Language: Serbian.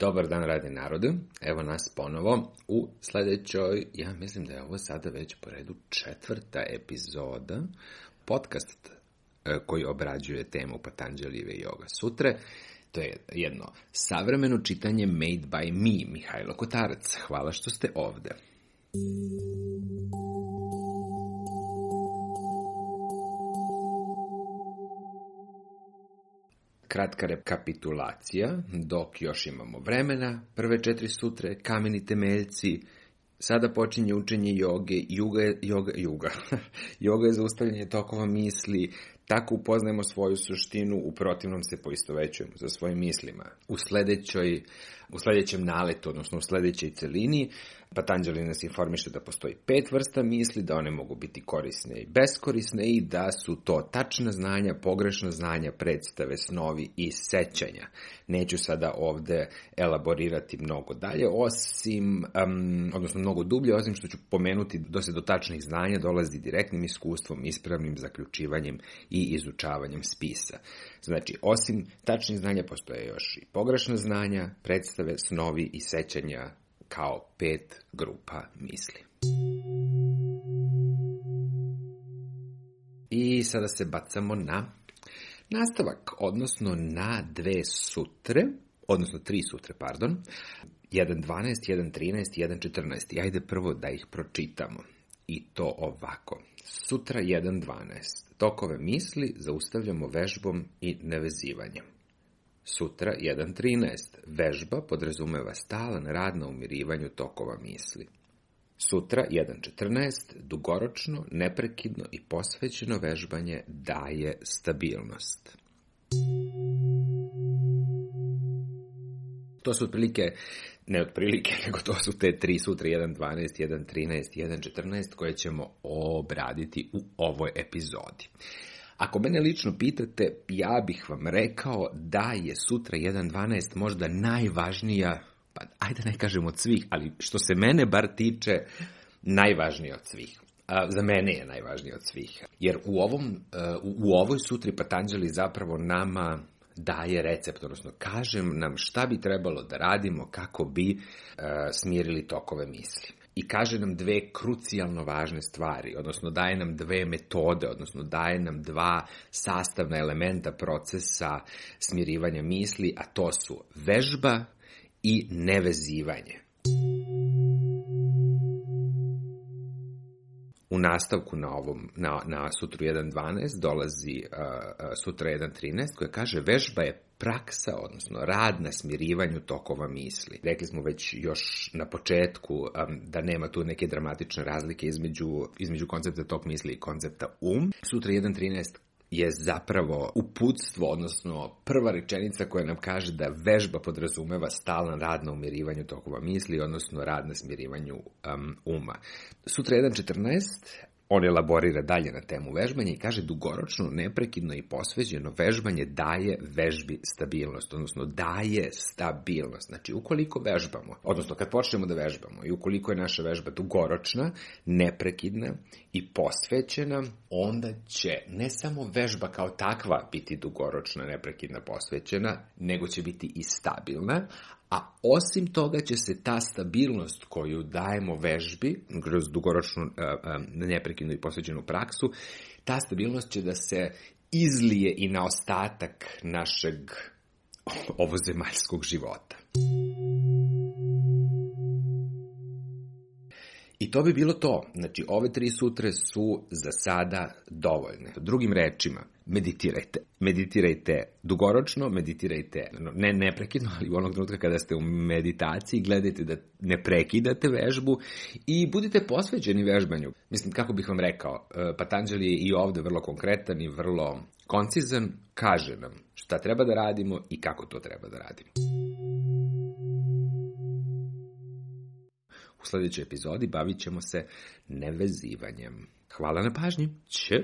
Dobar dan radi narodu, evo nas ponovo u sljedećoj, ja mislim da je ovo sada već po redu četvrta epizoda podcast e, koji obrađuje temu i Yoga Sutre. To je jedno savremeno čitanje Made by Me, Mihajlo Kotarac. Hvala što ste ovdje. Kratka rekapitulacija, dok još imamo vremena, prve četiri sutre, kameni temeljci, Sada počinje učenje joge, juga je, joga, juga. je zaustavljanje tokova misli, tako upoznajemo svoju suštinu, u protivnom se poistovećujemo sa svojim mislima. U sljedećem u sledećem naletu, odnosno u sledećoj celini, Patanđeli nas informiše da postoji pet vrsta misli, da one mogu biti korisne i beskorisne i da su to tačna znanja, pogrešna znanja, predstave, snovi i sećanja. Neću sada ovde elaborirati mnogo dalje, osim, odnosno mnogo dublje, osim što ću pomenuti da se do tačnih znanja dolazi direktnim iskustvom, ispravnim zaključivanjem i izučavanjem spisa. Znači, osim tačnih znanja postoje još i pogrešna znanja, predstave, snovi i sećanja kao pet grupa misli. I sada se bacamo na nastavak, odnosno na dve sutre, odnosno tri sutre, pardon, 1.12, 1.13, 1.14. Ajde prvo da ih pročitamo. I to ovako. Sutra 1.12. Tokove misli zaustavljamo vežbom i nevezivanjem. Sutra 1.13. Vežba podrazumeva stalan rad na umirivanju tokova misli. Sutra 1.14. Dugoročno, neprekidno i posvećeno vežbanje daje stabilnost. To su otprilike, ne otprilike, nego to su te tri sutra, 1.12, 1.13, 1.14 koje ćemo obraditi u ovoj epizodi. Ako mene lično pitate, ja bih vam rekao da je sutra 1.12 možda najvažnija, pa ajde ne kažem od svih, ali što se mene bar tiče, najvažnija od svih. A, za mene je najvažnija od svih. Jer u, ovom, e, u, ovoj sutri Patanđeli zapravo nama daje recept, odnosno kažem nam šta bi trebalo da radimo kako bi smjerili smirili tokove misli i kaže nam dve krucijalno važne stvari, odnosno daje nam dve metode, odnosno daje nam dva sastavna elementa procesa smirivanja misli, a to su vežba i nevezivanje. U nastavku na ovom na na sutru 1.12 dolazi uh, uh, sutra 1.13 koja kaže vežba je praksa, odnosno rad na smirivanju tokova misli. Rekli smo već još na početku um, da nema tu neke dramatične razlike između, između koncepta tok misli i koncepta um. Sutra 1.13 je zapravo uputstvo, odnosno prva rečenica koja nam kaže da vežba podrazumeva stalan rad na umirivanju tokova misli, odnosno rad na smirivanju um, uma. Sutra 1.14 on elaborira dalje na temu vežbanja i kaže dugoročno, neprekidno i posveđeno vežbanje daje vežbi stabilnost, odnosno daje stabilnost. Znači, ukoliko vežbamo, odnosno kad počnemo da vežbamo i ukoliko je naša vežba dugoročna, neprekidna i posvećena, onda će ne samo vežba kao takva biti dugoročna, neprekidna, posvećena, nego će biti i stabilna, a osim toga će se ta stabilnost koju dajemo vežbi, kroz dugoročnu e, e, neprekidnu i posveđenu praksu, ta stabilnost će da se izlije i na ostatak našeg ovozemaljskog života. I to bi bilo to. Znači, ove tri sutre su za sada dovoljne. Drugim rečima, meditirajte. Meditirajte dugoročno, meditirajte ono, ne neprekidno, ali u onog trenutka kada ste u meditaciji, gledajte da ne prekidate vežbu i budite posvećeni vežbanju. Mislim, kako bih vam rekao, e, Patanđeli je i ovde vrlo konkretan i vrlo koncizan, kaže nam šta treba da radimo i kako to treba da radimo. U sljedećoj epizodi bavit ćemo se nevezivanjem. Hvala na pažnji. č.